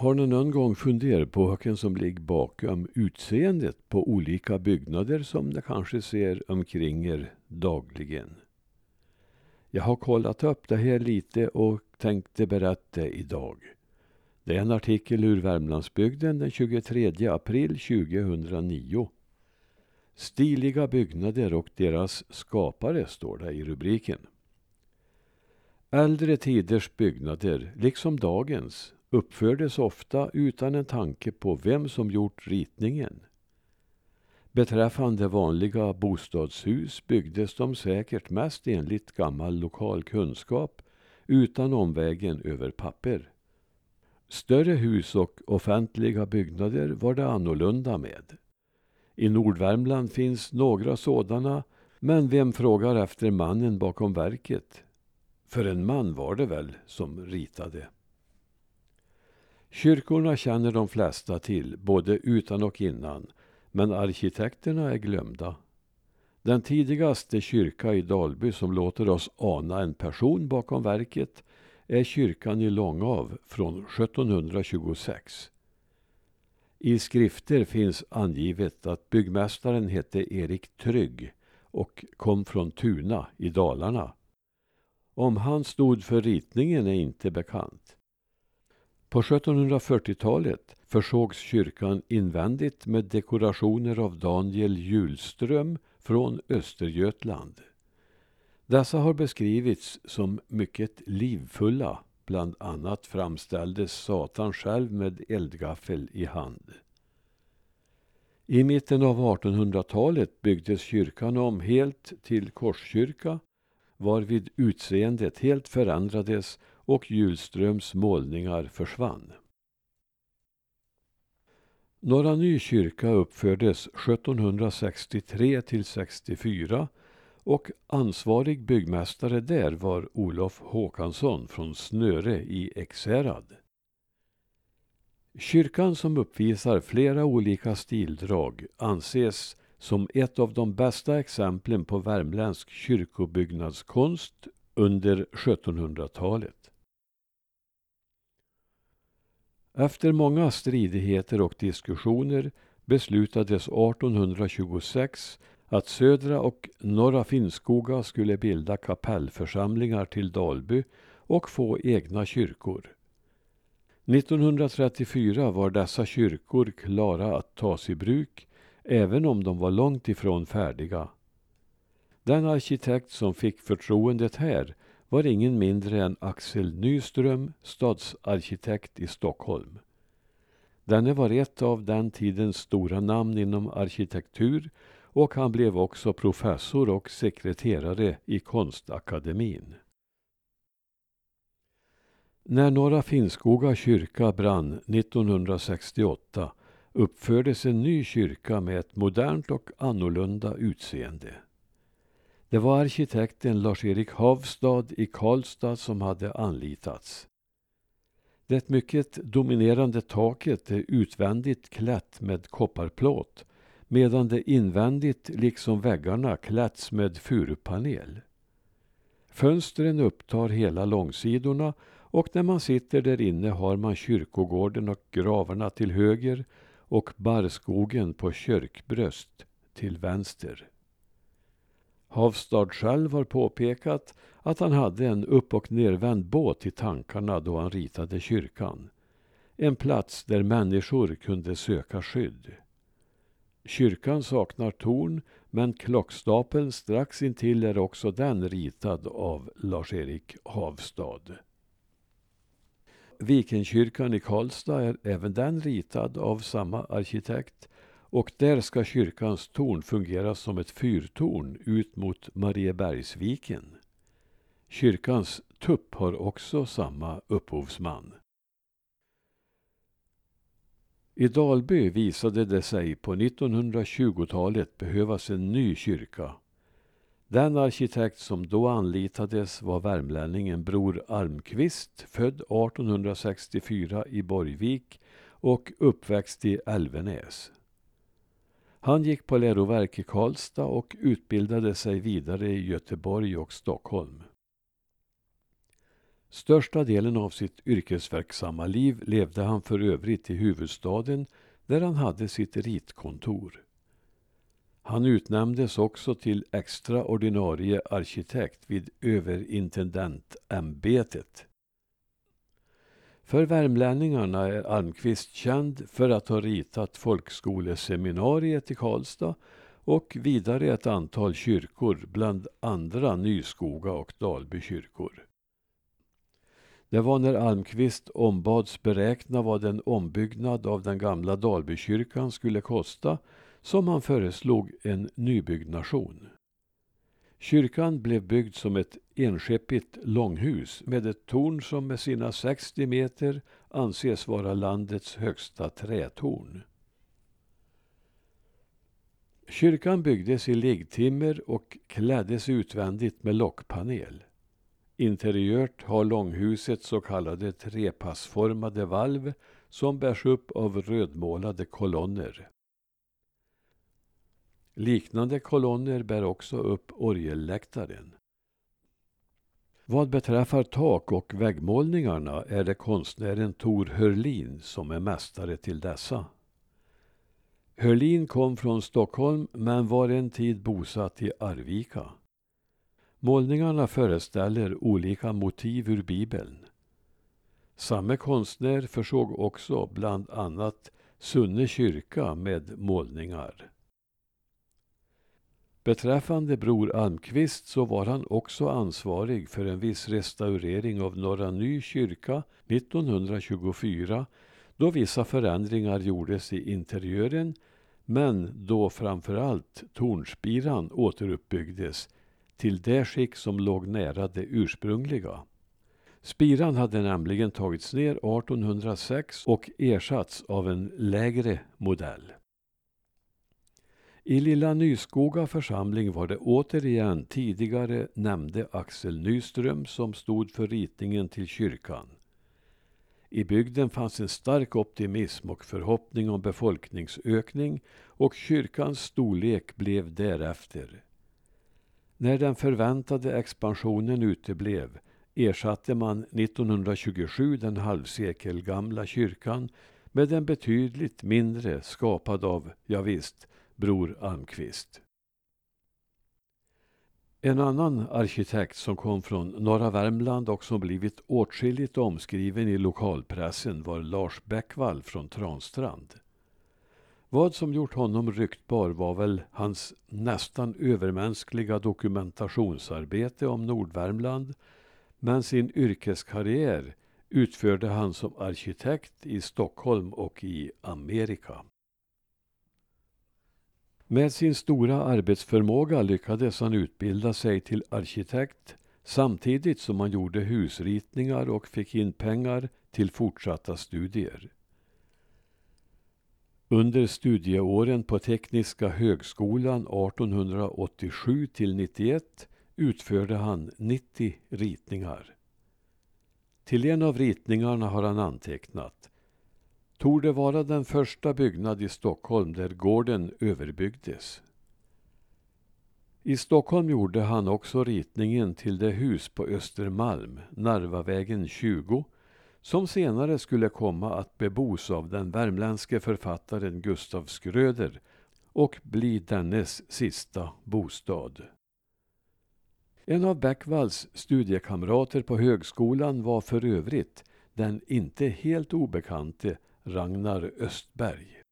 Har ni någon gång funderat på vad som ligger bakom utseendet på olika byggnader som ni kanske ser omkring er dagligen? Jag har kollat upp det här lite och tänkte berätta idag. Det är en artikel ur Värmlandsbygden den 23 april 2009. Stiliga byggnader och deras skapare står det i rubriken. Äldre tiders byggnader, liksom dagens, uppfördes ofta utan en tanke på vem som gjort ritningen. Beträffande vanliga bostadshus byggdes de säkert mest enligt gammal lokal kunskap utan omvägen över papper. Större hus och offentliga byggnader var det annorlunda med. I Nordvärmland finns några sådana, men vem frågar efter mannen bakom verket? För en man var det väl som ritade. Kyrkorna känner de flesta till, både utan och innan, men arkitekterna är glömda. Den tidigaste kyrka i Dalby som låter oss ana en person bakom verket är kyrkan i Långav från 1726. I skrifter finns angivet att byggmästaren hette Erik Trygg och kom från Tuna i Dalarna. Om han stod för ritningen är inte bekant. På 1740-talet försågs kyrkan invändigt med dekorationer av Daniel Julström från Östergötland. Dessa har beskrivits som mycket livfulla. Bland annat framställdes Satan själv med eldgaffel i hand. I mitten av 1800-talet byggdes kyrkan om helt till korskyrka varvid utseendet helt förändrades och Hjulströms målningar försvann. Norra Ny kyrka uppfördes 1763 till 64 och ansvarig byggmästare där var Olof Håkansson från Snöre i Ekshärad. Kyrkan som uppvisar flera olika stildrag anses som ett av de bästa exemplen på värmländsk kyrkobyggnadskonst under 1700-talet. Efter många stridigheter och diskussioner beslutades 1826 att Södra och Norra Finnskoga skulle bilda kapellförsamlingar till Dalby och få egna kyrkor. 1934 var dessa kyrkor klara att tas i bruk även om de var långt ifrån färdiga. Den arkitekt som fick förtroendet här var ingen mindre än Axel Nyström, stadsarkitekt i Stockholm. Denne var ett av den tidens stora namn inom arkitektur och han blev också professor och sekreterare i Konstakademin. När Norra Finnskoga kyrka brann 1968 uppfördes en ny kyrka med ett modernt och annorlunda utseende. Det var arkitekten Lars-Erik Havstad i Karlstad som hade anlitats. Det mycket dominerande taket är utvändigt klätt med kopparplåt medan det invändigt, liksom väggarna, klätts med furupanel. Fönstren upptar hela långsidorna och när man sitter där inne har man kyrkogården och gravarna till höger och barrskogen på kyrkbröst till vänster. Havstad själv har påpekat att han hade en upp och nervänd båt i tankarna då han ritade kyrkan. En plats där människor kunde söka skydd. Kyrkan saknar torn men klockstapeln strax intill är också den ritad av Lars-Erik Havstad. Vikenkyrkan i Karlstad är även den ritad av samma arkitekt och där ska kyrkans torn fungera som ett fyrtorn ut mot Mariebergsviken. Kyrkans tupp har också samma upphovsman. I Dalby visade det sig på 1920-talet behövas en ny kyrka. Den arkitekt som då anlitades var värmlänningen Bror Almqvist, född 1864 i Borgvik och uppväxt i Älvenäs. Han gick på läroverk i Karlstad och utbildade sig vidare i Göteborg och Stockholm. Största delen av sitt yrkesverksamma liv levde han för övrigt i huvudstaden där han hade sitt ritkontor. Han utnämndes också till extra ordinarie arkitekt vid överintendentämbetet. För värmlänningarna är Almqvist känd för att ha ritat folkskoleseminariet i Karlstad och vidare ett antal kyrkor, bland andra Nyskoga och Dalby kyrkor. Det var när Almqvist ombads beräkna vad en ombyggnad av den gamla Dalbykyrkan skulle kosta som han föreslog en nybyggnation. Kyrkan blev byggd som ett enskeppigt långhus med ett torn som med sina 60 meter anses vara landets högsta trätorn. Kyrkan byggdes i liggtimmer och kläddes utvändigt med lockpanel. Interiört har långhuset så kallade trepassformade valv som bärs upp av rödmålade kolonner. Liknande kolonner bär också upp orgelläktaren. Vad beträffar tak och väggmålningarna är det konstnären Tor Hörlin som är mästare till dessa. Hörlin kom från Stockholm men var en tid bosatt i Arvika. Målningarna föreställer olika motiv ur Bibeln. Samme konstnär försåg också bland annat Sunne kyrka med målningar. Beträffande Bror Almqvist så var han också ansvarig för en viss restaurering av Norra Ny kyrka 1924 då vissa förändringar gjordes i interiören men då framförallt tornspiran återuppbyggdes till det skick som låg nära det ursprungliga. Spiran hade nämligen tagits ner 1806 och ersatts av en lägre modell. I Lilla Nyskoga församling var det återigen tidigare nämnde Axel Nyström som stod för ritningen till kyrkan. I bygden fanns en stark optimism och förhoppning om befolkningsökning och kyrkans storlek blev därefter. När den förväntade expansionen uteblev ersatte man 1927 den halvsekelgamla kyrkan med en betydligt mindre skapad av, ja visst, Bror Almqvist. En annan arkitekt som kom från norra Värmland och som blivit åtskilligt omskriven i lokalpressen var Lars Bäckvall från Transtrand. Vad som gjort honom ryktbar var väl hans nästan övermänskliga dokumentationsarbete om Nordvärmland, men sin yrkeskarriär utförde han som arkitekt i Stockholm och i Amerika. Med sin stora arbetsförmåga lyckades han utbilda sig till arkitekt samtidigt som han gjorde husritningar och fick in pengar till fortsatta studier. Under studieåren på Tekniska högskolan 1887 till 91 utförde han 90 ritningar. Till en av ritningarna har han antecknat torde vara den första byggnad i Stockholm där gården överbyggdes. I Stockholm gjorde han också ritningen till det hus på Östermalm, Narvavägen 20, som senare skulle komma att bebos av den värmländske författaren Gustav Skröder och bli dennes sista bostad. En av Bäckvalls studiekamrater på högskolan var för övrigt den inte helt obekante Ragnar Östberg.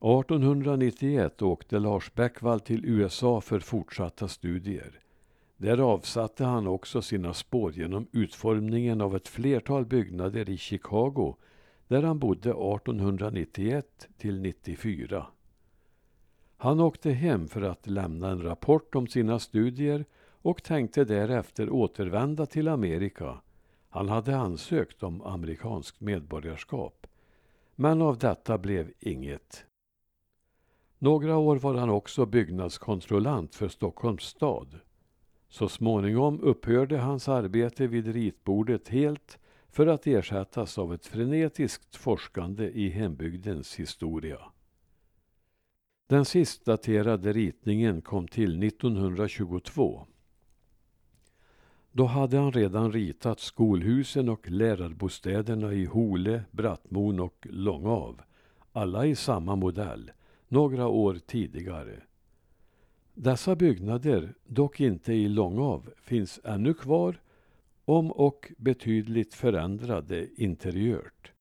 1891 åkte Lars Bäckvall till USA för fortsatta studier. Där avsatte han också sina spår genom utformningen av ett flertal byggnader i Chicago där han bodde 1891 till 94. Han åkte hem för att lämna en rapport om sina studier och tänkte därefter återvända till Amerika. Han hade ansökt om amerikanskt medborgarskap. Men av detta blev inget. Några år var han också byggnadskontrollant för Stockholms stad. Så småningom upphörde hans arbete vid ritbordet helt för att ersättas av ett frenetiskt forskande i hembygdens historia. Den sist daterade ritningen kom till 1922. Då hade han redan ritat skolhusen och lärarbostäderna i Hole, Brattmon och Långav. Alla i samma modell, några år tidigare. Dessa byggnader, dock inte i Långav, finns ännu kvar, om och betydligt förändrade interiört.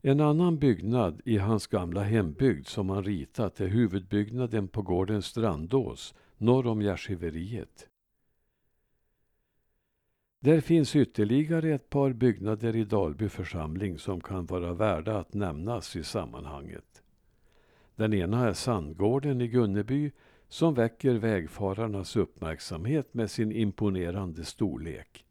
En annan byggnad i hans gamla hembygd som han ritat är huvudbyggnaden på gården Strandås norr om gärdsgiveriet. Där finns ytterligare ett par byggnader i Dalby församling som kan vara värda att nämnas i sammanhanget. Den ena är Sandgården i Gunneby som väcker vägfararnas uppmärksamhet med sin imponerande storlek.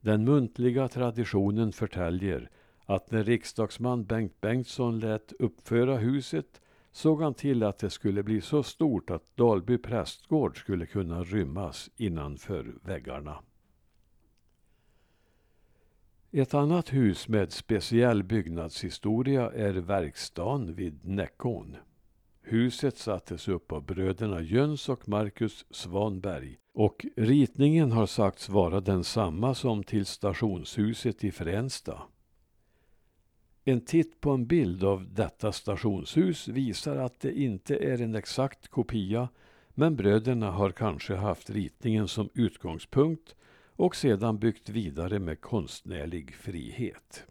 Den muntliga traditionen förtäljer att när riksdagsman Bengt Bengtsson lät uppföra huset såg han till att det skulle bli så stort att Dalby prästgård skulle kunna rymmas innanför väggarna. Ett annat hus med speciell byggnadshistoria är verkstaden vid Näckån. Huset sattes upp av bröderna Jöns och Marcus Svanberg och ritningen har sagts vara densamma som till stationshuset i Fränsta. En titt på en bild av detta stationshus visar att det inte är en exakt kopia men bröderna har kanske haft ritningen som utgångspunkt och sedan byggt vidare med konstnärlig frihet.